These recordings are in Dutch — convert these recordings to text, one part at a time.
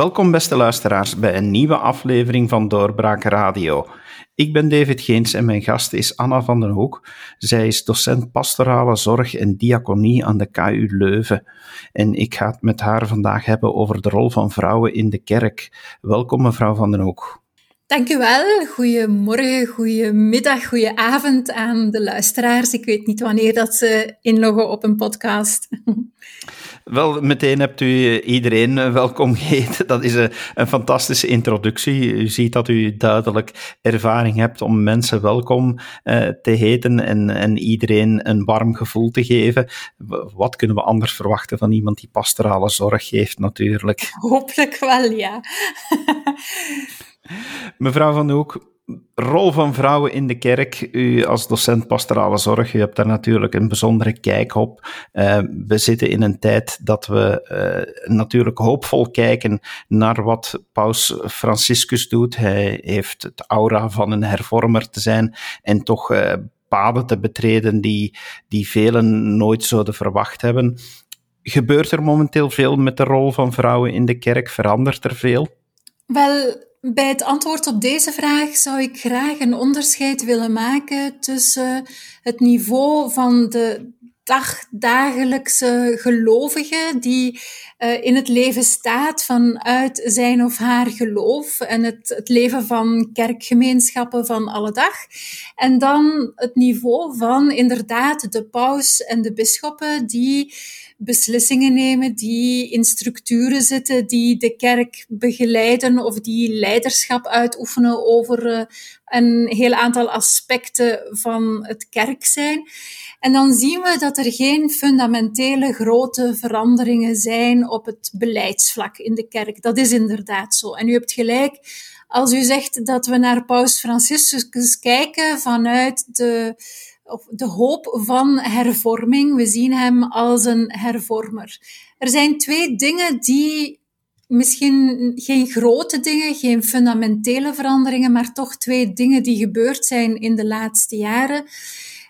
Welkom beste luisteraars bij een nieuwe aflevering van Doorbraak Radio. Ik ben David Geens en mijn gast is Anna van den Hoek. Zij is docent pastorale zorg en diaconie aan de KU Leuven. En ik ga het met haar vandaag hebben over de rol van vrouwen in de kerk. Welkom mevrouw van den Hoek. Dank u wel. Goedemorgen, goedemiddag, goedenavond aan de luisteraars. Ik weet niet wanneer dat ze inloggen op een podcast. Wel, meteen hebt u iedereen eh, welkom geheten. Dat is een, een, fantastische introductie. U ziet dat u duidelijk ervaring hebt om mensen welkom uh, te heten en, en iedereen een warm gevoel te geven. Wat kunnen we anders verwachten van iemand die pastorale zorg geeft, natuurlijk? Hopelijk wel, ja. Mevrouw Van de Hoek, rol van vrouwen in de kerk. U als docent pastorale zorg, u hebt daar natuurlijk een bijzondere kijk op. Uh, we zitten in een tijd dat we uh, natuurlijk hoopvol kijken naar wat Paus Franciscus doet. Hij heeft het aura van een hervormer te zijn en toch uh, paden te betreden die, die velen nooit zouden verwacht hebben. Gebeurt er momenteel veel met de rol van vrouwen in de kerk? Verandert er veel? Wel, bij het antwoord op deze vraag zou ik graag een onderscheid willen maken tussen het niveau van de dagdagelijkse gelovige die uh, in het leven staat vanuit zijn of haar geloof en het, het leven van kerkgemeenschappen van alle dag. En dan het niveau van inderdaad de paus en de bisschoppen die beslissingen nemen, die in structuren zitten, die de kerk begeleiden of die leiderschap uitoefenen over uh, een heel aantal aspecten van het kerk zijn. En dan zien we dat er geen fundamentele grote veranderingen zijn op het beleidsvlak in de kerk. Dat is inderdaad zo. En u hebt gelijk als u zegt dat we naar Paus Franciscus kijken vanuit de, of de hoop van hervorming. We zien hem als een hervormer. Er zijn twee dingen die misschien geen grote dingen, geen fundamentele veranderingen, maar toch twee dingen die gebeurd zijn in de laatste jaren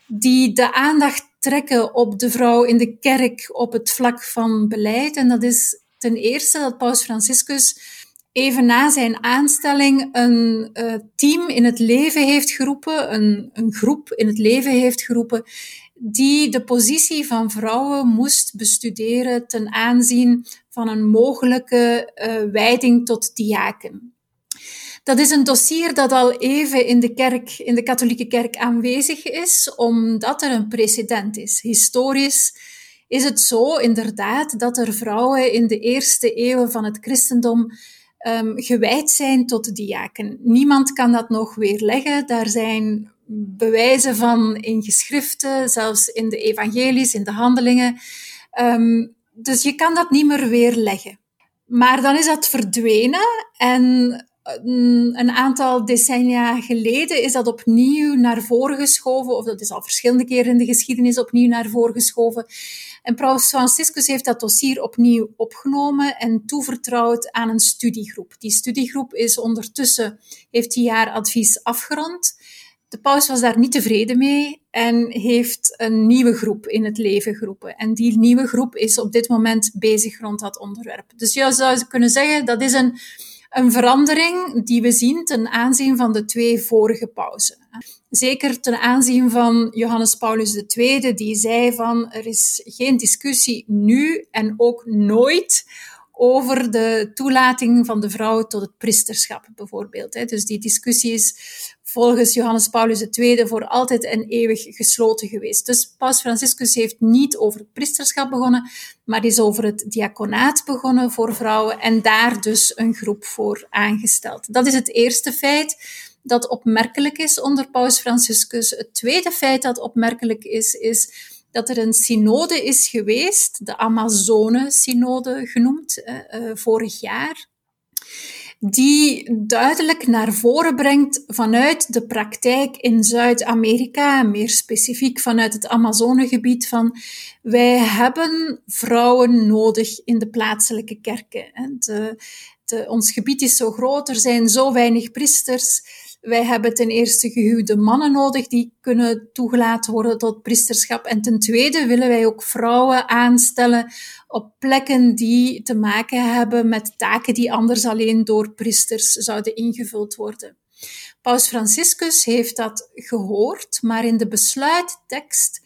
die de aandacht trekken op de vrouw in de kerk op het vlak van beleid. En dat is ten eerste dat Paus Franciscus even na zijn aanstelling een uh, team in het leven heeft geroepen, een, een groep in het leven heeft geroepen, die de positie van vrouwen moest bestuderen ten aanzien van een mogelijke uh, wijding tot diaken. Dat is een dossier dat al even in de kerk, in de katholieke kerk aanwezig is, omdat er een precedent is. Historisch is het zo inderdaad dat er vrouwen in de eerste eeuwen van het christendom um, gewijd zijn tot diaken. Niemand kan dat nog weerleggen. Daar zijn bewijzen van in geschriften, zelfs in de evangelies, in de handelingen. Um, dus je kan dat niet meer weerleggen. Maar dan is dat verdwenen en een aantal decennia geleden is dat opnieuw naar voren geschoven, of dat is al verschillende keren in de geschiedenis opnieuw naar voren geschoven. En Paus Franciscus heeft dat dossier opnieuw opgenomen en toevertrouwd aan een studiegroep. Die studiegroep is ondertussen, heeft die jaar advies afgerond. De paus was daar niet tevreden mee en heeft een nieuwe groep in het leven geroepen. En die nieuwe groep is op dit moment bezig rond dat onderwerp. Dus je zou kunnen zeggen, dat is een een verandering die we zien ten aanzien van de twee vorige pauzen. Zeker ten aanzien van Johannes Paulus II, die zei van er is geen discussie nu en ook nooit over de toelating van de vrouw tot het priesterschap, bijvoorbeeld. Dus die discussie is volgens Johannes Paulus II voor altijd en eeuwig gesloten geweest. Dus Paus Franciscus heeft niet over het priesterschap begonnen, maar is over het diaconaat begonnen voor vrouwen en daar dus een groep voor aangesteld. Dat is het eerste feit dat opmerkelijk is onder Paus Franciscus. Het tweede feit dat opmerkelijk is, is dat er een synode is geweest, de Amazone-synode genoemd, eh, eh, vorig jaar, die duidelijk naar voren brengt vanuit de praktijk in Zuid-Amerika, meer specifiek vanuit het Amazonegebied, van wij hebben vrouwen nodig in de plaatselijke kerken. De, de, ons gebied is zo groot, er zijn zo weinig priesters. Wij hebben ten eerste gehuwde mannen nodig die kunnen toegelaten worden tot priesterschap. En ten tweede willen wij ook vrouwen aanstellen op plekken die te maken hebben met taken die anders alleen door priesters zouden ingevuld worden. Paus Franciscus heeft dat gehoord, maar in de besluittekst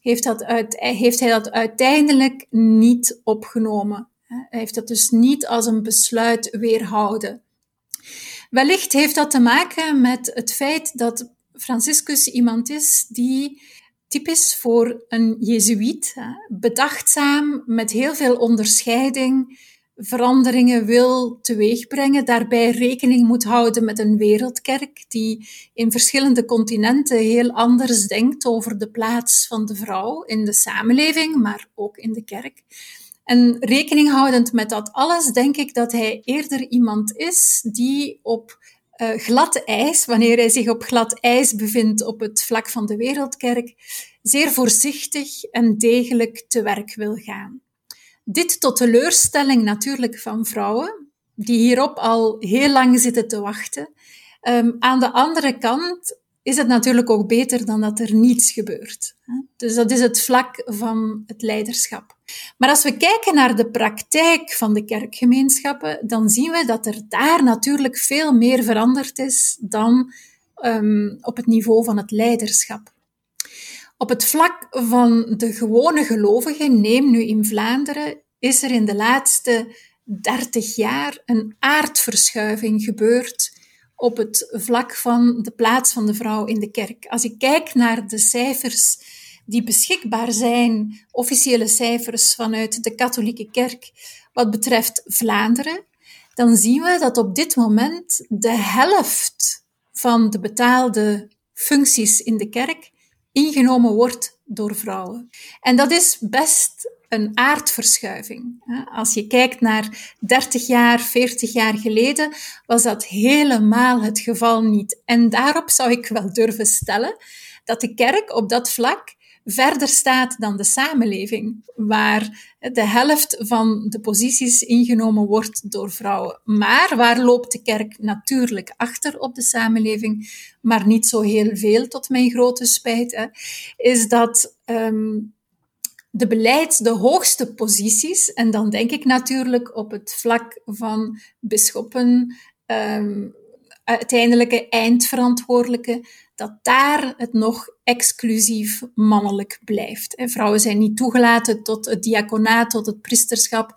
heeft, dat uit, heeft hij dat uiteindelijk niet opgenomen. Hij heeft dat dus niet als een besluit weerhouden. Wellicht heeft dat te maken met het feit dat Franciscus iemand is die typisch voor een jezuïet, bedachtzaam, met heel veel onderscheiding, veranderingen wil teweegbrengen, daarbij rekening moet houden met een wereldkerk die in verschillende continenten heel anders denkt over de plaats van de vrouw in de samenleving, maar ook in de kerk. En rekening houdend met dat alles, denk ik dat hij eerder iemand is die op uh, glad ijs, wanneer hij zich op glad ijs bevindt op het vlak van de wereldkerk, zeer voorzichtig en degelijk te werk wil gaan. Dit tot teleurstelling natuurlijk van vrouwen, die hierop al heel lang zitten te wachten. Um, aan de andere kant is het natuurlijk ook beter dan dat er niets gebeurt. Dus dat is het vlak van het leiderschap. Maar als we kijken naar de praktijk van de kerkgemeenschappen, dan zien we dat er daar natuurlijk veel meer veranderd is dan um, op het niveau van het leiderschap. Op het vlak van de gewone gelovigen, neem nu in Vlaanderen, is er in de laatste dertig jaar een aardverschuiving gebeurd op het vlak van de plaats van de vrouw in de kerk. Als ik kijk naar de cijfers die beschikbaar zijn, officiële cijfers vanuit de katholieke kerk, wat betreft Vlaanderen, dan zien we dat op dit moment de helft van de betaalde functies in de kerk ingenomen wordt door vrouwen. En dat is best een aardverschuiving. Als je kijkt naar 30 jaar, 40 jaar geleden, was dat helemaal het geval niet. En daarop zou ik wel durven stellen dat de kerk op dat vlak verder staat dan de samenleving, waar de helft van de posities ingenomen wordt door vrouwen. Maar waar loopt de kerk natuurlijk achter op de samenleving, maar niet zo heel veel, tot mijn grote spijt, hè, is dat um, de beleid, de hoogste posities, en dan denk ik natuurlijk op het vlak van bisschoppen, um, uiteindelijke eindverantwoordelijke, dat daar het nog exclusief mannelijk blijft. En vrouwen zijn niet toegelaten tot het diaconaat, tot het priesterschap,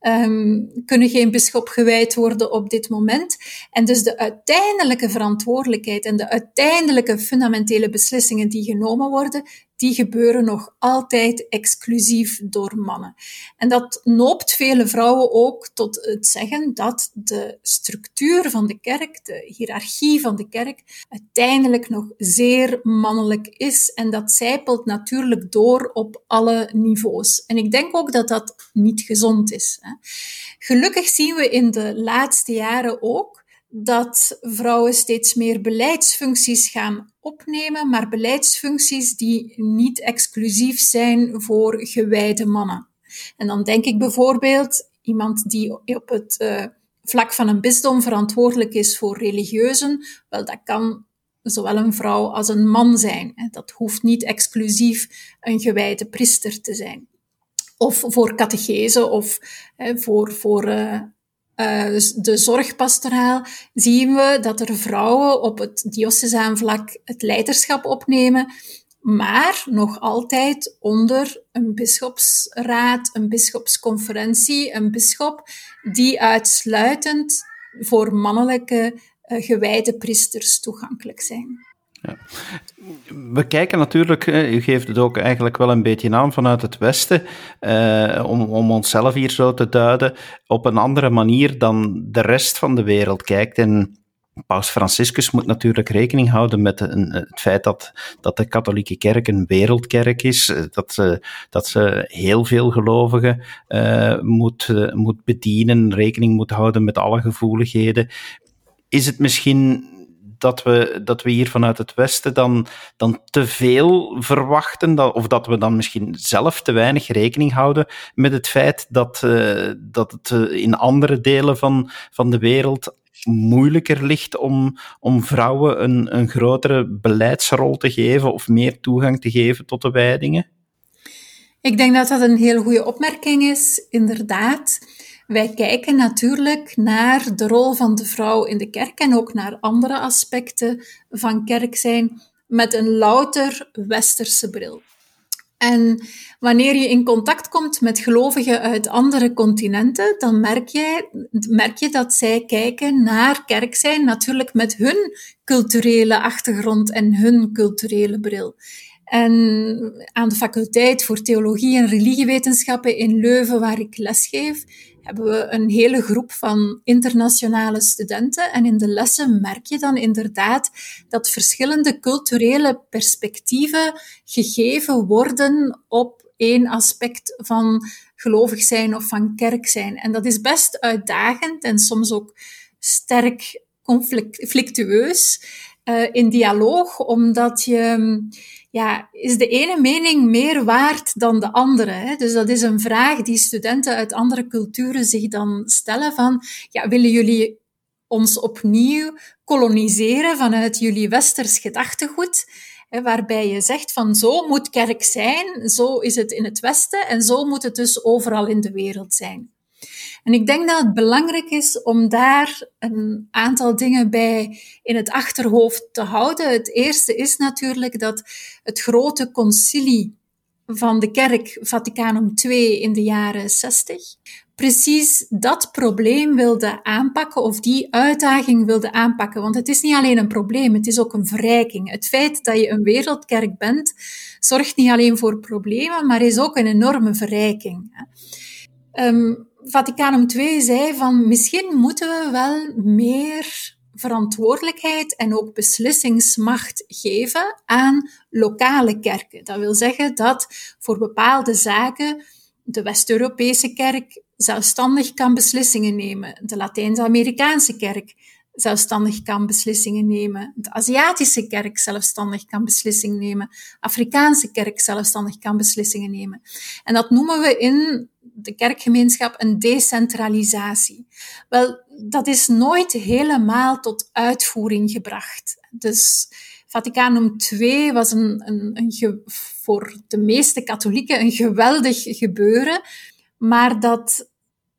um, kunnen geen bischop gewijd worden op dit moment. En dus de uiteindelijke verantwoordelijkheid en de uiteindelijke fundamentele beslissingen die genomen worden, die gebeuren nog altijd exclusief door mannen. En dat noopt vele vrouwen ook tot het zeggen dat de structuur van de kerk, de hiërarchie van de kerk, uiteindelijk nog zeer mannelijk is. En dat zijpelt natuurlijk door op alle niveaus. En ik denk ook dat dat niet gezond is. Gelukkig zien we in de laatste jaren ook dat vrouwen steeds meer beleidsfuncties gaan opnemen, maar beleidsfuncties die niet exclusief zijn voor gewijde mannen. En dan denk ik bijvoorbeeld iemand die op het uh, vlak van een bisdom verantwoordelijk is voor religieuzen. Wel, dat kan zowel een vrouw als een man zijn. Dat hoeft niet exclusief een gewijde priester te zijn. Of voor catechese of voor, voor uh, uh, de zorgpastoraal zien we dat er vrouwen op het diocesaan vlak het leiderschap opnemen, maar nog altijd onder een bischopsraad, een bischopsconferentie, een bischop die uitsluitend voor mannelijke uh, gewijde priesters toegankelijk zijn. We kijken natuurlijk, u geeft het ook eigenlijk wel een beetje aan vanuit het Westen, eh, om, om onszelf hier zo te duiden, op een andere manier dan de rest van de wereld kijkt. En Paus Franciscus moet natuurlijk rekening houden met het feit dat, dat de katholieke kerk een wereldkerk is, dat ze, dat ze heel veel gelovigen uh, moet, uh, moet bedienen, rekening moet houden met alle gevoeligheden. Is het misschien dat we, dat we hier vanuit het Westen dan, dan te veel verwachten, dat, of dat we dan misschien zelf te weinig rekening houden met het feit dat, uh, dat het uh, in andere delen van, van de wereld moeilijker ligt om, om vrouwen een, een grotere beleidsrol te geven of meer toegang te geven tot de wijdingen? Ik denk dat dat een heel goede opmerking is, inderdaad. Wij kijken natuurlijk naar de rol van de vrouw in de kerk en ook naar andere aspecten van kerk zijn met een louter westerse bril. En wanneer je in contact komt met gelovigen uit andere continenten, dan merk je, merk je dat zij kijken naar kerk zijn, natuurlijk met hun culturele achtergrond en hun culturele bril. En aan de faculteit voor theologie en religiewetenschappen in Leuven, waar ik lesgeef, hebben we een hele groep van internationale studenten. En in de lessen merk je dan inderdaad dat verschillende culturele perspectieven gegeven worden op één aspect van gelovig zijn of van kerk zijn. En dat is best uitdagend en soms ook sterk conflictueus uh, in dialoog, omdat je ja, is de ene mening meer waard dan de andere? Hè? Dus dat is een vraag die studenten uit andere culturen zich dan stellen van, ja, willen jullie ons opnieuw koloniseren vanuit jullie westers gedachtegoed? Hè, waarbij je zegt van zo moet kerk zijn, zo is het in het Westen en zo moet het dus overal in de wereld zijn. En ik denk dat het belangrijk is om daar een aantal dingen bij in het achterhoofd te houden. Het eerste is natuurlijk dat het grote concilie van de kerk, Vaticanum II in de jaren 60, precies dat probleem wilde aanpakken of die uitdaging wilde aanpakken. Want het is niet alleen een probleem, het is ook een verrijking. Het feit dat je een wereldkerk bent, zorgt niet alleen voor problemen, maar is ook een enorme verrijking. Um, Vaticanum II zei van misschien moeten we wel meer verantwoordelijkheid en ook beslissingsmacht geven aan lokale kerken. Dat wil zeggen dat voor bepaalde zaken de West-Europese kerk zelfstandig kan beslissingen nemen, de Latijns-Amerikaanse kerk zelfstandig kan beslissingen nemen, de Aziatische kerk zelfstandig kan beslissingen nemen, Afrikaanse kerk zelfstandig kan beslissingen nemen. En dat noemen we in de kerkgemeenschap een decentralisatie. Wel, dat is nooit helemaal tot uitvoering gebracht. Dus Vaticanum II was een, een, een voor de meeste katholieken een geweldig gebeuren, maar dat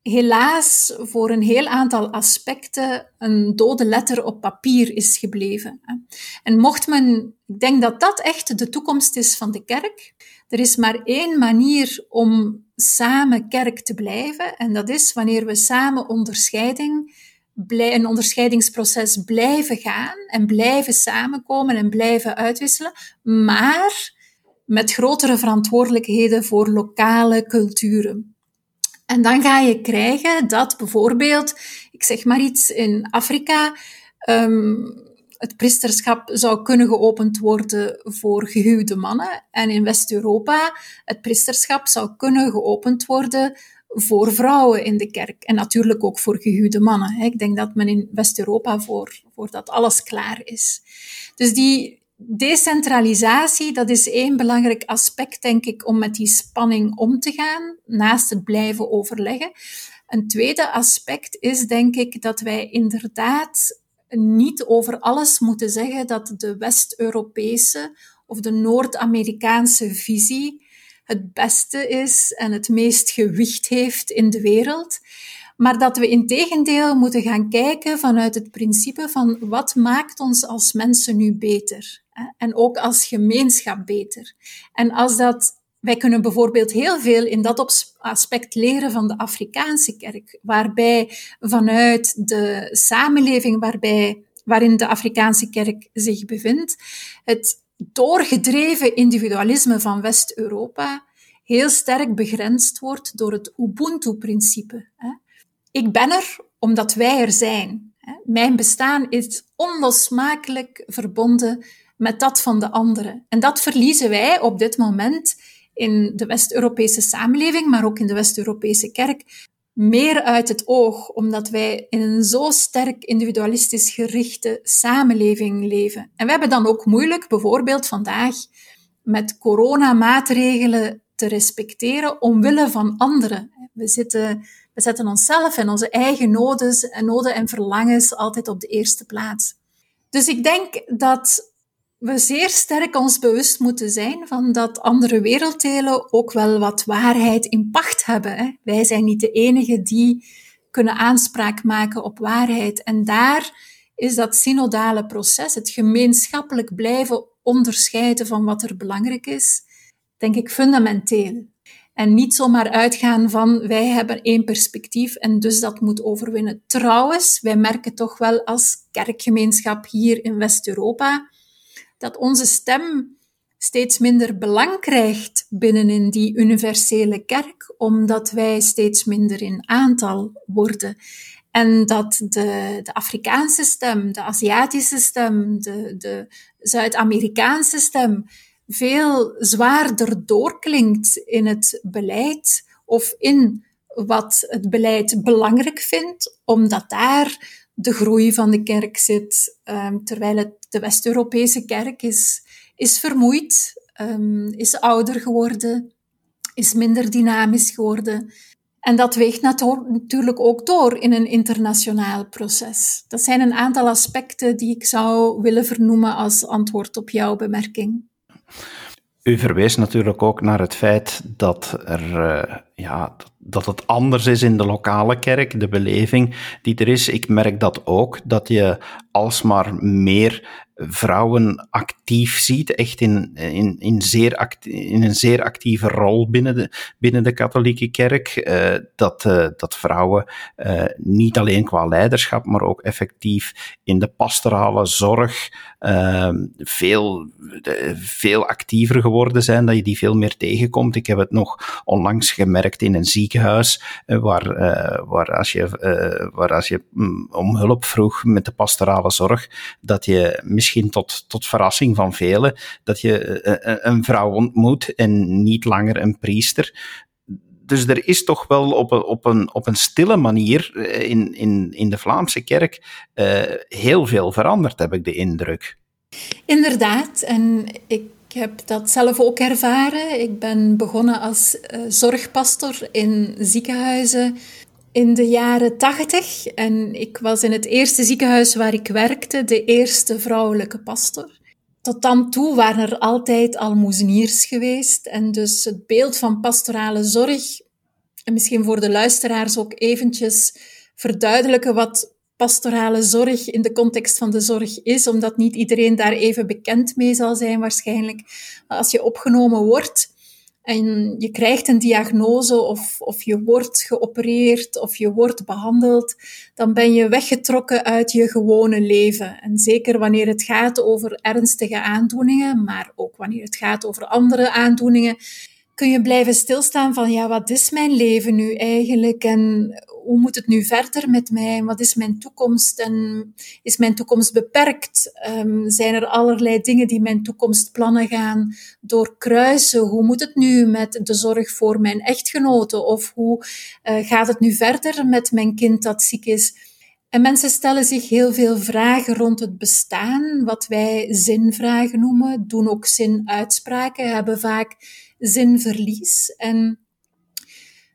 helaas voor een heel aantal aspecten een dode letter op papier is gebleven. En mocht men, ik denk dat dat echt de toekomst is van de kerk. Er is maar één manier om samen kerk te blijven, en dat is wanneer we samen onderscheiding, een onderscheidingsproces blijven gaan en blijven samenkomen en blijven uitwisselen, maar met grotere verantwoordelijkheden voor lokale culturen. En dan ga je krijgen dat bijvoorbeeld, ik zeg maar iets, in Afrika um, het priesterschap zou kunnen geopend worden voor gehuwde mannen. En in West-Europa het priesterschap zou kunnen geopend worden voor vrouwen in de kerk. En natuurlijk ook voor gehuwde mannen. Ik denk dat men in West-Europa voor, voor dat alles klaar is. Dus die decentralisatie, dat is één belangrijk aspect, denk ik, om met die spanning om te gaan, naast het blijven overleggen. Een tweede aspect is, denk ik, dat wij inderdaad niet over alles moeten zeggen dat de West-Europese of de Noord-Amerikaanse visie het beste is en het meest gewicht heeft in de wereld. Maar dat we in tegendeel moeten gaan kijken vanuit het principe van wat maakt ons als mensen nu beter? En ook als gemeenschap beter. En als dat wij kunnen bijvoorbeeld heel veel in dat aspect leren van de Afrikaanse kerk, waarbij vanuit de samenleving waarbij, waarin de Afrikaanse kerk zich bevindt, het doorgedreven individualisme van West-Europa heel sterk begrensd wordt door het Ubuntu-principe. Ik ben er omdat wij er zijn. Mijn bestaan is onlosmakelijk verbonden met dat van de anderen. En dat verliezen wij op dit moment in de West-Europese samenleving, maar ook in de West-Europese kerk, meer uit het oog, omdat wij in een zo sterk individualistisch gerichte samenleving leven. En we hebben dan ook moeilijk, bijvoorbeeld vandaag, met coronamaatregelen te respecteren omwille van anderen. We zitten We zetten onszelf en onze eigen noden en, noden en verlangens altijd op de eerste plaats. Dus ik denk dat we zeer sterk ons bewust moeten zijn van dat andere werelddelen ook wel wat waarheid in pacht hebben. Hè? Wij zijn niet de enige die kunnen aanspraak maken op waarheid. En daar is dat synodale proces, het gemeenschappelijk blijven onderscheiden van wat er belangrijk is, denk ik fundamenteel. En niet zomaar uitgaan van wij hebben één perspectief en dus dat moet overwinnen. Trouwens, wij merken toch wel als kerkgemeenschap hier in West-Europa dat onze stem steeds minder belang krijgt binnenin die universele kerk, omdat wij steeds minder in aantal worden. En dat de, de Afrikaanse stem, de Aziatische stem, de, de Zuid-Amerikaanse stem veel zwaarder doorklinkt in het beleid of in wat het beleid belangrijk vindt, omdat daar de groei van de kerk zit, um, terwijl het de West-Europese kerk is, is vermoeid, um, is ouder geworden, is minder dynamisch geworden. En dat weegt natuurlijk ook door in een internationaal proces. Dat zijn een aantal aspecten die ik zou willen vernoemen als antwoord op jouw bemerking. U verwees natuurlijk ook naar het feit dat, er, uh, ja, dat het anders is in de lokale kerk, de beleving die er is. Ik merk dat ook, dat je alsmaar meer vrouwen actief ziet, echt in, in, in, zeer in een zeer actieve rol binnen de, binnen de katholieke kerk. Uh, dat, uh, dat vrouwen uh, niet alleen qua leiderschap, maar ook effectief in de pastorale zorg veel, veel actiever geworden zijn, dat je die veel meer tegenkomt. Ik heb het nog onlangs gemerkt in een ziekenhuis, waar, waar als je, waar als je mm, om hulp vroeg met de pastorale zorg, dat je misschien misschien tot, tot verrassing van velen, dat je eh, eh, een vrouw ontmoet en niet langer een priester. Dus er is toch wel op een, op een, op een stille manier eh, in, in, in de Vlaamse kerk heel veel veranderd, heb ik de indruk. Inderdaad, en ik heb dat zelf ook ervaren. Ik ben begonnen als zorgpastor in ziekenhuizen in de jaren tachtig. En ik was in het eerste ziekenhuis waar ik werkte de eerste vrouwelijke pastor. Tot dan toe waren er altijd almoezeniers geweest. En dus het beeld van pastorale zorg, en misschien voor de luisteraars ook eventjes verduidelijken wat pastorale zorg in de context van de zorg is, omdat niet iedereen daar even bekend mee zal zijn waarschijnlijk. Als je opgenomen wordt, en je krijgt een diagnose of, of je wordt geopereerd of je wordt behandeld, dan ben je weggetrokken uit je gewone leven. En zeker wanneer het gaat over ernstige aandoeningen, maar ook wanneer het gaat over andere aandoeningen, kun je blijven stilstaan van, ja, wat is mijn leven nu eigenlijk en hoe moet het nu verder met mij? Wat is mijn toekomst en is mijn toekomst beperkt? Um, zijn er allerlei dingen die mijn toekomstplannen gaan doorkruisen? Hoe moet het nu met de zorg voor mijn echtgenote? Of hoe uh, gaat het nu verder met mijn kind dat ziek is? En mensen stellen zich heel veel vragen rond het bestaan, wat wij zinvragen noemen, doen ook zinuitspraken, hebben vaak zinverlies. En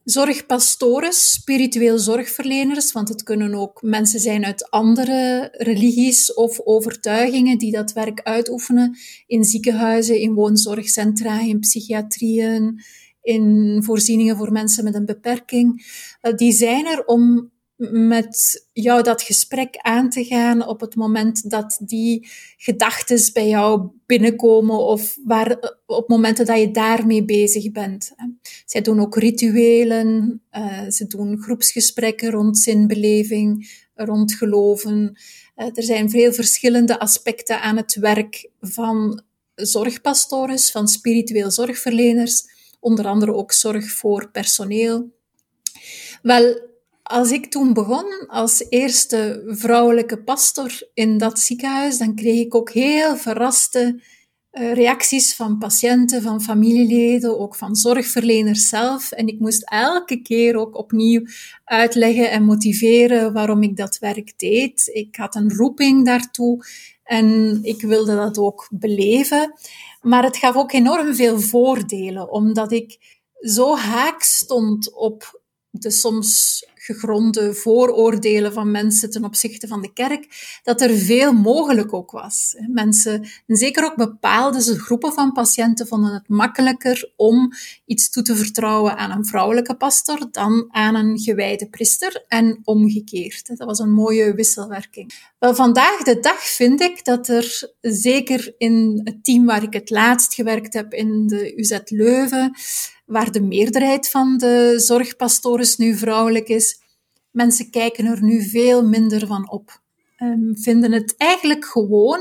zorgpastoren, spiritueel zorgverleners, want het kunnen ook mensen zijn uit andere religies of overtuigingen die dat werk uitoefenen in ziekenhuizen, in woonzorgcentra, in psychiatrieën, in voorzieningen voor mensen met een beperking. Eh, die zijn er om met jou dat gesprek aan te gaan op het moment dat die gedachten bij jou binnenkomen of waar, op momenten dat je daarmee bezig bent. Zij doen ook rituelen, uh, ze doen groepsgesprekken rond zinbeleving, rond geloven. Uh, er zijn veel verschillende aspecten aan het werk van zorgpastores, van spiritueel zorgverleners, onder andere ook zorg voor personeel. Wel, als ik toen begon als eerste vrouwelijke pastor in dat ziekenhuis, dan kreeg ik ook heel verraste uh, reacties van patiënten, van familieleden, ook van zorgverleners zelf. En ik moest elke keer ook opnieuw uitleggen en motiveren waarom ik dat werk deed. Ik had een roeping daartoe en ik wilde dat ook beleven. Maar het gaf ook enorm veel voordelen, omdat ik zo haak stond op de soms gegronde vooroordelen van mensen ten opzichte van de kerk, dat er veel mogelijk ook was. Mensen, en zeker ook bepaalde groepen van patiënten, vonden het makkelijker om iets toe te vertrouwen aan een vrouwelijke pastor dan aan een gewijde priester en omgekeerd. Dat was een mooie wisselwerking. Wel, vandaag de dag vind ik dat er zeker in het team waar ik het laatst gewerkt heb in de UZ Leuven, waar de meerderheid van de zorgpastoren nu vrouwelijk is, mensen kijken er nu veel minder van op. Um, vinden het eigenlijk gewoon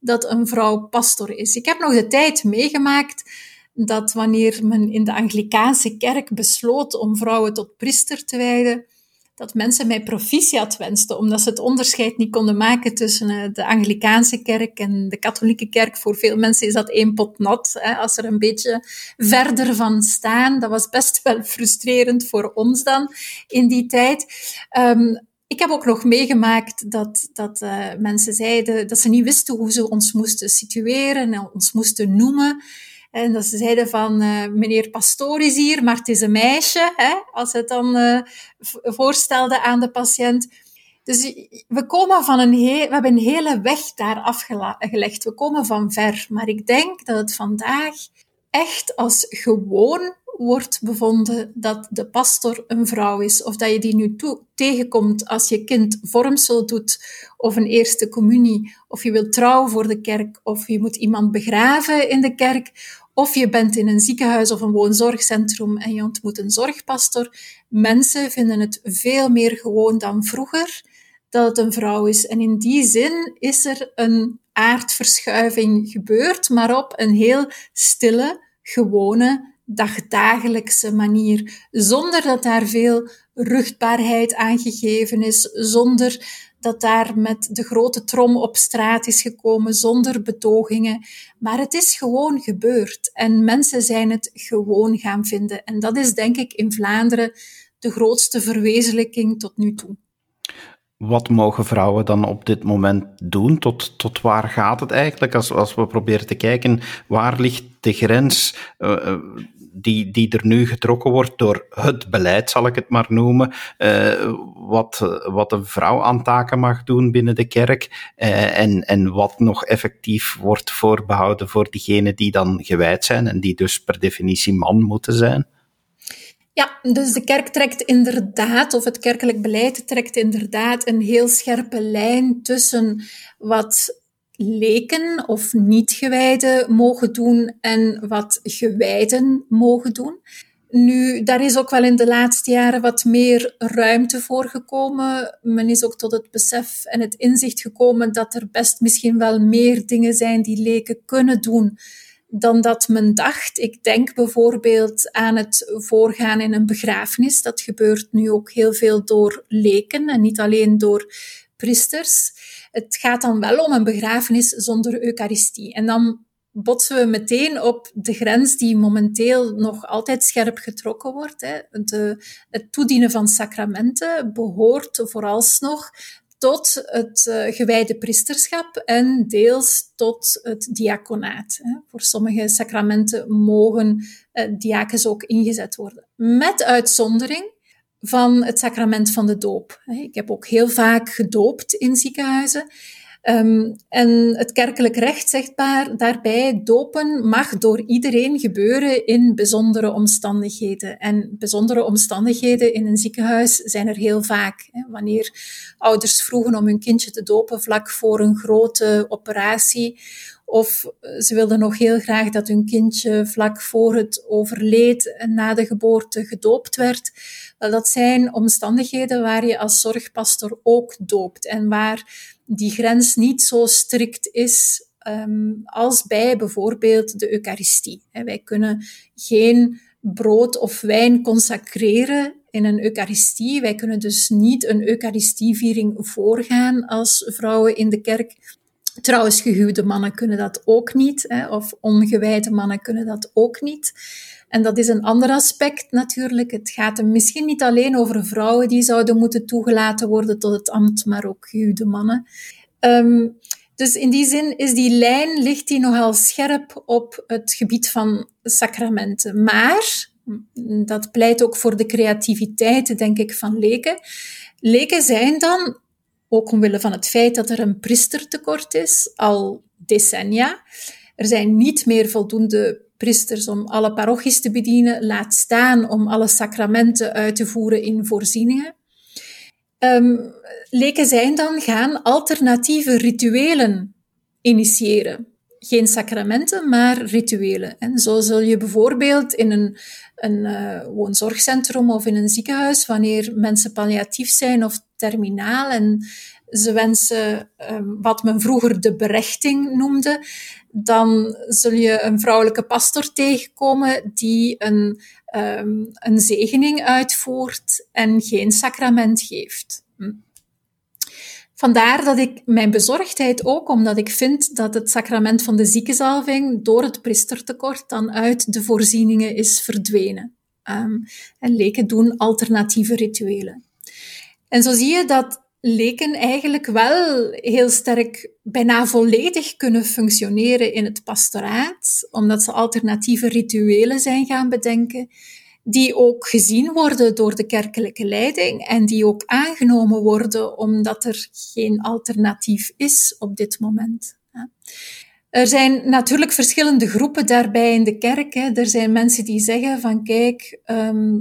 dat een vrouw pastor is. Ik heb nog de tijd meegemaakt dat wanneer men in de Anglikaanse kerk besloot om vrouwen tot priester te wijden, dat mensen mij proficiat wensten, omdat ze het onderscheid niet konden maken tussen eh, de Anglikaanse kerk en de katholieke kerk. Voor veel mensen is dat één pot nat, hè, als er een beetje verder van staan. Dat was best wel frustrerend voor ons dan in die tijd. Um, ik heb ook nog meegemaakt dat, dat uh, mensen zeiden dat ze niet wisten hoe ze ons moesten situeren en ons moesten noemen. En dat ze zeiden van, uh, meneer Pastoor is hier, maar het is een meisje, hè, als het dan uh, voorstelde aan de patiënt. Dus we komen van een we hebben een hele weg daar afgelegd. We komen van ver. Maar ik denk dat het vandaag echt als gewoon wordt bevonden dat de pastor een vrouw is, of dat je die nu tegenkomt als je kind vormsel doet, of een eerste communie, of je wilt trouwen voor de kerk, of je moet iemand begraven in de kerk, of je bent in een ziekenhuis of een woonzorgcentrum en je ontmoet een zorgpastor. Mensen vinden het veel meer gewoon dan vroeger dat het een vrouw is. En in die zin is er een aardverschuiving gebeurd, maar op een heel stille, gewone, dagdagelijkse manier, zonder dat daar veel ruchtbaarheid aangegeven is, zonder dat daar met de grote trom op straat is gekomen, zonder betogingen. Maar het is gewoon gebeurd en mensen zijn het gewoon gaan vinden. En dat is denk ik in Vlaanderen de grootste verwezenlijking tot nu toe. Wat mogen vrouwen dan op dit moment doen? Tot, tot waar gaat het eigenlijk? Als, als we proberen te kijken, waar ligt de grens? Uh, die, die er nu getrokken wordt door het beleid, zal ik het maar noemen, uh, wat, wat een vrouw aan taken mag doen binnen de kerk uh, en, en wat nog effectief wordt voorbehouden voor diegenen die dan gewijd zijn en die dus per definitie man moeten zijn? Ja, dus de kerk trekt inderdaad, of het kerkelijk beleid trekt inderdaad een heel scherpe lijn tussen wat leken of niet-gewijden mogen doen en wat gewijden mogen doen. Nu, daar is ook wel in de laatste jaren wat meer ruimte voor gekomen. Men is ook tot het besef en het inzicht gekomen dat er best misschien wel meer dingen zijn die leken kunnen doen dan dat men dacht. Ik denk bijvoorbeeld aan het voorgaan in een begrafenis. Dat gebeurt nu ook heel veel door leken en niet alleen door priesters. Het gaat dan wel om een begrafenis zonder Eucharistie. En dan botsen we meteen op de grens die momenteel nog altijd scherp getrokken wordt. Hè. De, het toedienen van sacramenten behoort vooralsnog tot het uh, gewijde priesterschap en deels tot het diaconaat. Hè. Voor sommige sacramenten mogen uh, diakens ook ingezet worden. Met uitzondering van het sacrament van de doop. Ik heb ook heel vaak gedoopt in ziekenhuizen. Um, en het kerkelijk recht zegt daarbij, dopen mag door iedereen gebeuren in bijzondere omstandigheden. En bijzondere omstandigheden in een ziekenhuis zijn er heel vaak. Hè. Wanneer ouders vroegen om hun kindje te dopen vlak voor een grote operatie, of ze wilden nog heel graag dat hun kindje vlak voor het overleed en na de geboorte gedoopt werd. Dat zijn omstandigheden waar je als zorgpastor ook doopt en waar die grens niet zo strikt is um, als bij bijvoorbeeld de Eucharistie. Wij kunnen geen brood of wijn consacreren in een Eucharistie. Wij kunnen dus niet een Eucharistieviering voorgaan als vrouwen in de kerk. Trouwens, gehuwde mannen kunnen dat ook niet, hè, of ongewijde mannen kunnen dat ook niet. En dat is een ander aspect natuurlijk. Het gaat misschien niet alleen over vrouwen die zouden moeten toegelaten worden tot het ambt, maar ook gehuwde mannen. Um, dus in die zin is die lijn, ligt die nogal scherp op het gebied van sacramenten. Maar, Dat pleit ook voor de creativiteit, denk ik, van leken. Leken zijn dan, ook omwille van het feit dat er een priestertekort is, al decennia. Er zijn niet meer voldoende priesters om alle parochies te bedienen, laat staan om alle sacramenten uit te voeren in voorzieningen. Um, leken zijn dan gaan alternatieve rituelen initiëren. Geen sacramenten, maar rituelen. En zo zul je bijvoorbeeld in een, een uh, woonzorgcentrum of in een ziekenhuis, wanneer mensen palliatief zijn of terminaal en ze wensen um, wat men vroeger de berechting noemde, dan zul je een vrouwelijke pastor tegenkomen die een, um, een zegening uitvoert en geen sacrament geeft. Hm. Vandaar dat ik mijn bezorgdheid ook, omdat ik vind dat het sacrament van de ziekenzalving door het priestertekort dan uit de voorzieningen is verdwenen. Um, en leken doen alternatieve rituelen. En zo zie je dat leken eigenlijk wel heel sterk, bijna volledig kunnen functioneren in het pastoraat, omdat ze alternatieve rituelen zijn gaan bedenken, die ook gezien worden door de kerkelijke leiding en die ook aangenomen worden omdat er geen alternatief is op dit moment. Er zijn natuurlijk verschillende groepen daarbij in de kerk. Er zijn mensen die zeggen van kijk, ehm,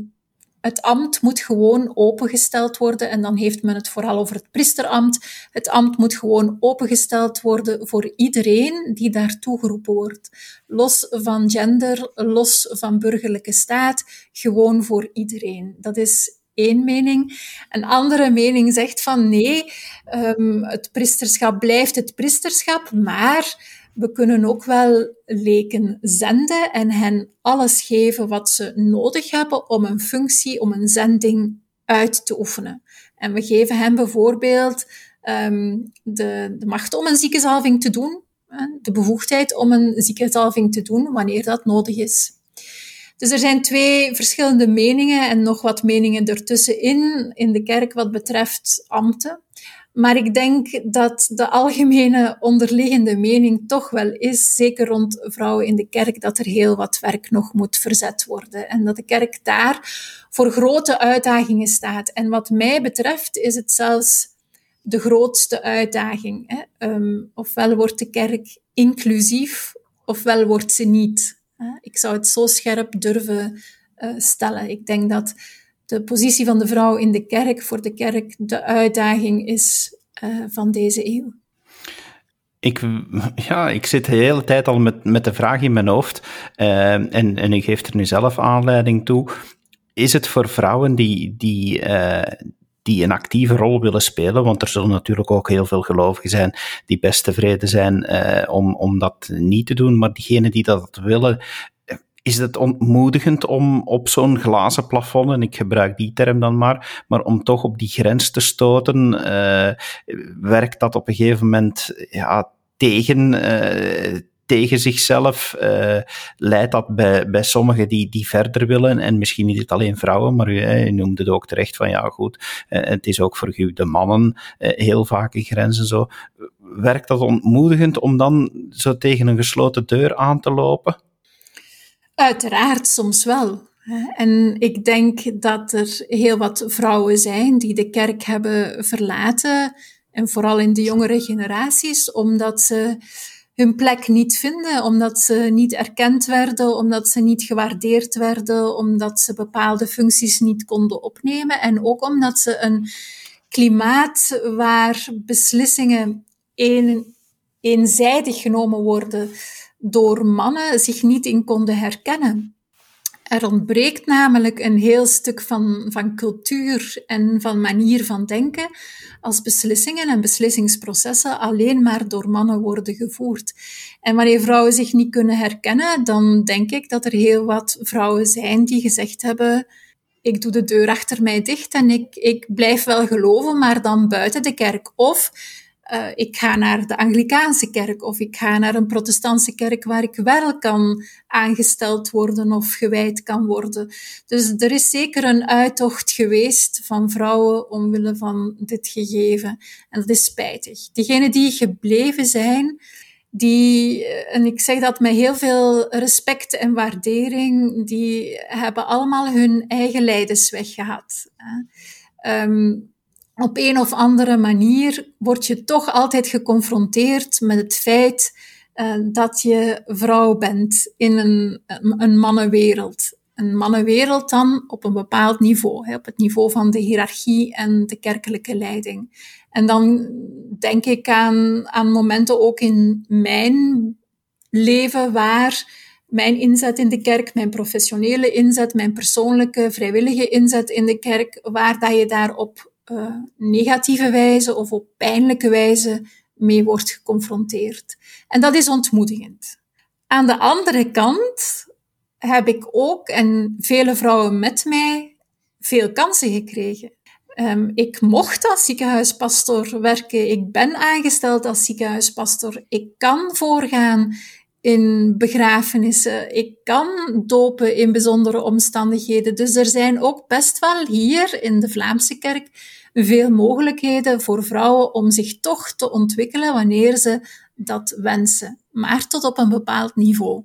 het ambt moet gewoon opengesteld worden. En dan heeft men het vooral over het priesterambt. Het ambt moet gewoon opengesteld worden voor iedereen die daartoe geroepen wordt. Los van gender, los van burgerlijke staat, gewoon voor iedereen. Dat is één mening. Een andere mening zegt van nee, um, het priesterschap blijft het priesterschap, maar we kunnen ook wel leken zenden en hen alles geven wat ze nodig hebben om een functie, om een zending uit te oefenen. En we geven hen bijvoorbeeld um, de, de macht om een ziekenzalving te doen, de bevoegdheid om een ziekenzalving te doen wanneer dat nodig is. Dus er zijn twee verschillende meningen en nog wat meningen ertussenin in de kerk wat betreft ambten. Maar ik denk dat de algemene onderliggende mening toch wel is, zeker rond vrouwen in de kerk, dat er heel wat werk nog moet verzet worden. En dat de kerk daar voor grote uitdagingen staat. En wat mij betreft is het zelfs de grootste uitdaging. Hè? Um, ofwel wordt de kerk inclusief, ofwel wordt ze niet. Ik zou het zo scherp durven uh, stellen. Ik denk dat de positie van de vrouw in de kerk voor de kerk de uitdaging is uh, van deze eeuw. Ik, ja, ik zit de hele tijd al met, met de vraag in mijn hoofd uh, en, en u geeft er nu zelf aanleiding toe. Is het voor vrouwen die, die, uh, die een actieve rol willen spelen, want er zullen natuurlijk ook heel veel gelovigen zijn die best tevreden zijn om, om dat niet te doen, maar diegenen die dat willen, is het ontmoedigend om op zo'n glazen plafond, en ik gebruik die term dan maar, maar om toch op die grens te stoten, uh, werkt dat op een gegeven moment ja, tegen, uh, tegen zichzelf, uh, leidt dat bij, bij sommigen die, die verder willen, en misschien niet alleen vrouwen, maar u, u noemde het ook terecht van ja goed, het is ook voor u de mannen heel vaak een grenzen zo. Werkt dat ontmoedigend om dan zo tegen een gesloten deur aan te lopen? Uiteraard, soms wel. En ik denk dat er heel wat vrouwen zijn die de kerk hebben verlaten, en vooral in de jongere generaties, omdat ze hun plek niet vinden, omdat ze niet erkend werden, omdat ze niet gewaardeerd werden, omdat ze bepaalde functies niet konden opnemen en ook omdat ze een klimaat waar beslissingen een, eenzijdig genomen worden, door mannen zich niet in konden herkennen. Er ontbreekt namelijk een heel stuk van, van cultuur en van manier van denken als beslissingen en beslissingsprocessen alleen maar door mannen worden gevoerd. En wanneer vrouwen zich niet kunnen herkennen, dan denk ik dat er heel wat vrouwen zijn die gezegd hebben, ik doe de deur achter mij dicht en ik, ik blijf wel geloven, maar dan buiten de kerk. Of uh, ik ga naar de Anglikaanse kerk of ik ga naar een protestantse kerk waar ik wel kan aangesteld worden of gewijd kan worden. Dus er is zeker een uittocht geweest van vrouwen omwille van dit gegeven. En dat is spijtig. Diegenen die gebleven zijn, die, en ik zeg dat met heel veel respect en waardering, die hebben allemaal hun eigen lijdensweg gehad. Um, op een of andere manier word je toch altijd geconfronteerd met het feit uh, dat je vrouw bent in een, een mannenwereld. Een mannenwereld dan op een bepaald niveau, hè, op het niveau van de hiërarchie en de kerkelijke leiding. En dan denk ik aan, aan momenten ook in mijn leven waar mijn inzet in de kerk, mijn professionele inzet, mijn persoonlijke vrijwillige inzet in de kerk, waar dat je daar op uh, negatieve wijze of op pijnlijke wijze mee wordt geconfronteerd. En dat is ontmoedigend. Aan de andere kant heb ik ook, en vele vrouwen met mij, veel kansen gekregen. Um, ik mocht als ziekenhuispastor werken. Ik ben aangesteld als ziekenhuispastor. Ik kan voorgaan in begrafenissen. Ik kan dopen in bijzondere omstandigheden. Dus er zijn ook best wel hier in de Vlaamse kerk veel mogelijkheden voor vrouwen om zich toch te ontwikkelen wanneer ze dat wensen. Maar tot op een bepaald niveau.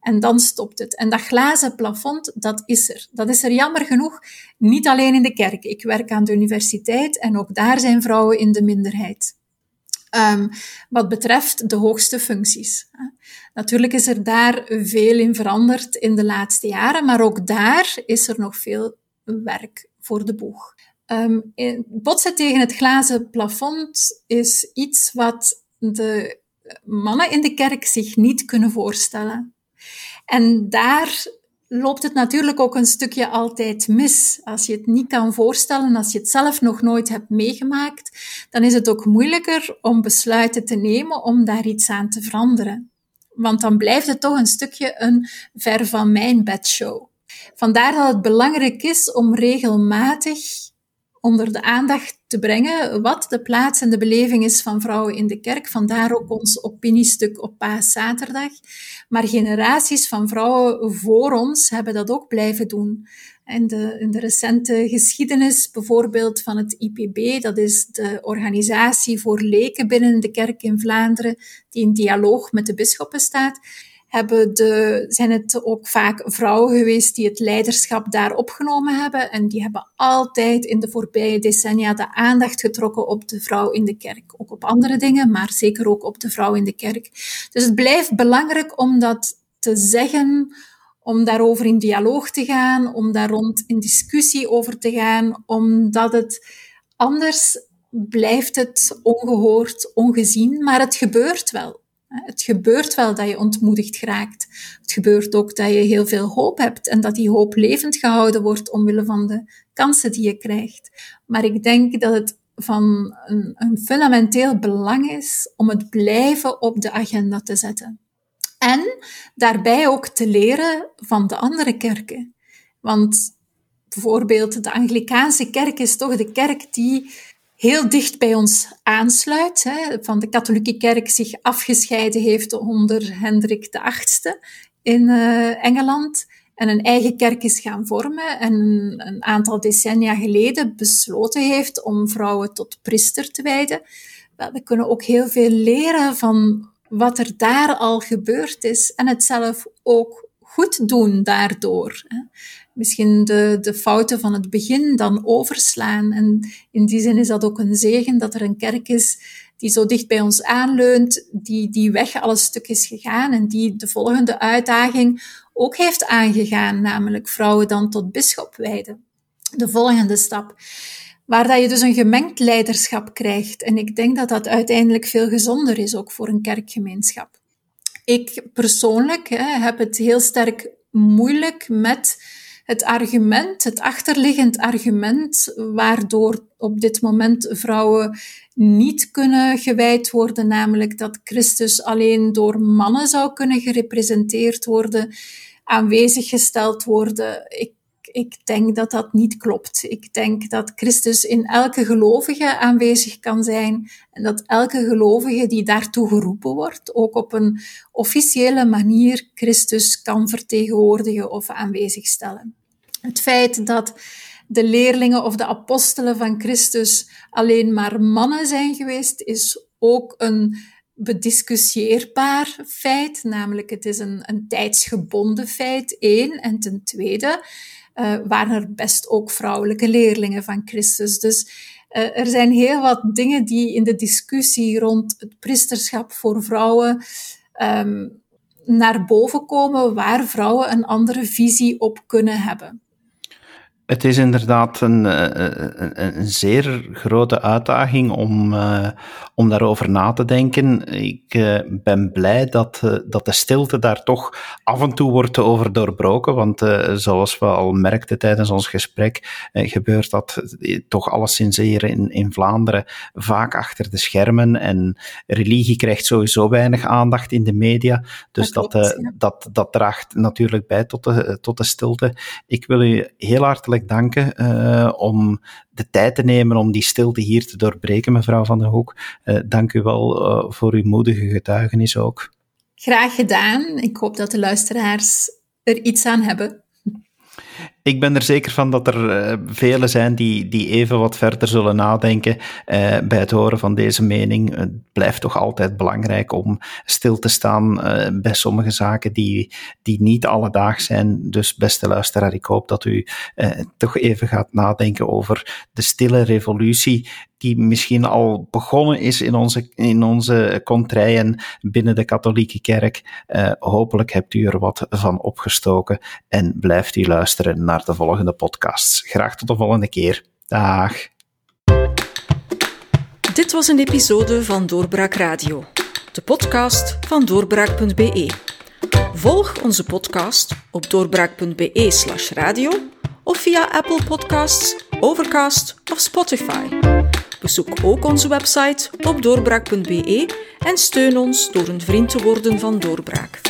En dan stopt het. En dat glazen plafond, dat is er. Dat is er jammer genoeg niet alleen in de kerk. Ik werk aan de universiteit en ook daar zijn vrouwen in de minderheid. Um, wat betreft de hoogste functies. Natuurlijk is er daar veel in veranderd in de laatste jaren, maar ook daar is er nog veel werk voor de boeg. Um, botsen tegen het glazen plafond is iets wat de mannen in de kerk zich niet kunnen voorstellen. En daar loopt het natuurlijk ook een stukje altijd mis. Als je het niet kan voorstellen, als je het zelf nog nooit hebt meegemaakt, dan is het ook moeilijker om besluiten te nemen om daar iets aan te veranderen. Want dan blijft het toch een stukje een ver van mijn bedshow. Vandaar dat het belangrijk is om regelmatig onder de aandacht te brengen wat de plaats en de beleving is van vrouwen in de kerk. Vandaar ook ons opiniestuk op Paaszaterdag. Maar generaties van vrouwen voor ons hebben dat ook blijven doen. In de, in de recente geschiedenis bijvoorbeeld van het IPB, dat is de organisatie voor leken binnen de kerk in Vlaanderen, die in dialoog met de bisschoppen staat hebben de, zijn het ook vaak vrouwen geweest die het leiderschap daar opgenomen hebben. En die hebben altijd in de voorbije decennia de aandacht getrokken op de vrouw in de kerk. Ook op andere dingen, maar zeker ook op de vrouw in de kerk. Dus het blijft belangrijk om dat te zeggen, om daarover in dialoog te gaan, om daar rond in discussie over te gaan, omdat het anders blijft het ongehoord, ongezien, maar het gebeurt wel. Het gebeurt wel dat je ontmoedigd raakt. Het gebeurt ook dat je heel veel hoop hebt en dat die hoop levend gehouden wordt omwille van de kansen die je krijgt. Maar ik denk dat het van een, een fundamenteel belang is om het blijven op de agenda te zetten. En daarbij ook te leren van de andere kerken. Want bijvoorbeeld de Anglikaanse kerk is toch de kerk die heel dicht bij ons aansluit, hè, van de katholieke kerk zich afgescheiden heeft onder Hendrik VIII in uh, Engeland en een eigen kerk is gaan vormen en een aantal decennia geleden besloten heeft om vrouwen tot priester te wijden. we kunnen ook heel veel leren van wat er daar al gebeurd is en het zelf ook goed doen daardoor. Misschien de, de fouten van het begin dan overslaan. En in die zin is dat ook een zegen dat er een kerk is die zo dicht bij ons aanleunt, die die weg al een stuk is gegaan en die de volgende uitdaging ook heeft aangegaan, namelijk vrouwen dan tot bischop wijden. De volgende stap. Waar dat je dus een gemengd leiderschap krijgt. En ik denk dat dat uiteindelijk veel gezonder is, ook voor een kerkgemeenschap. Ik persoonlijk heb het heel sterk moeilijk met het argument, het achterliggend argument, waardoor op dit moment vrouwen niet kunnen gewijd worden, namelijk dat Christus alleen door mannen zou kunnen gerepresenteerd worden, aanwezig gesteld worden. Ik ik denk dat dat niet klopt. Ik denk dat Christus in elke gelovige aanwezig kan zijn en dat elke gelovige die daartoe geroepen wordt, ook op een officiële manier Christus kan vertegenwoordigen of aanwezig stellen. Het feit dat de leerlingen of de apostelen van Christus alleen maar mannen zijn geweest, is ook een bediscussieerbaar feit, namelijk het is een, een tijdsgebonden feit, één. En ten tweede uh, waren er best ook vrouwelijke leerlingen van Christus. Dus uh, er zijn heel wat dingen die in de discussie rond het priesterschap voor vrouwen um, naar boven komen, waar vrouwen een andere visie op kunnen hebben. Het is inderdaad een, eh, een, een, zeer grote uitdaging om, uh, om daarover na te denken. Ik uh, ben blij dat, uh, dat de stilte daar toch af en toe wordt over doorbroken, want zoals we al merkten tijdens ons gesprek, gebeurt dat toch alleszins hier in, in Vlaanderen vaak achter de schermen en religie krijgt sowieso weinig aandacht in de media, dus dat, dat, dat, dat draagt natuurlijk bij tot de, tot de stilte. Ik wil u heel hartelijk danken uh, om de tijd te nemen om die stilte hier te doorbreken, mevrouw Van der Hoek. Uh, dank u wel uh, voor uw moedige getuigenis ook. Graag gedaan. Ik hoop dat de luisteraars er iets aan hebben. Ik ben er zeker van dat er uh, velen zijn die, die even wat verder zullen nadenken uh, bij het horen van deze mening. Het blijft toch altijd belangrijk om stil te staan uh, bij sommige zaken die, die niet alledaags zijn. Dus beste luisteraar, ik hoop dat u toch even gaat nadenken over de stille revolutie die misschien al begonnen is in onze, in onze contraien binnen de katholieke kerk. hopelijk hebt u er wat van opgestoken en blijft u luisteren de volgende podcasts. Graag tot de volgende keer. Dag. Dit was een episode van Doorbraak Radio, de podcast van doorbraak.be. Volg onze podcast op doorbraak.be/radio of via Apple Podcasts, Overcast of Spotify. Bezoek ook onze website op doorbraak.be en steun ons door een vriend te worden van Doorbraak.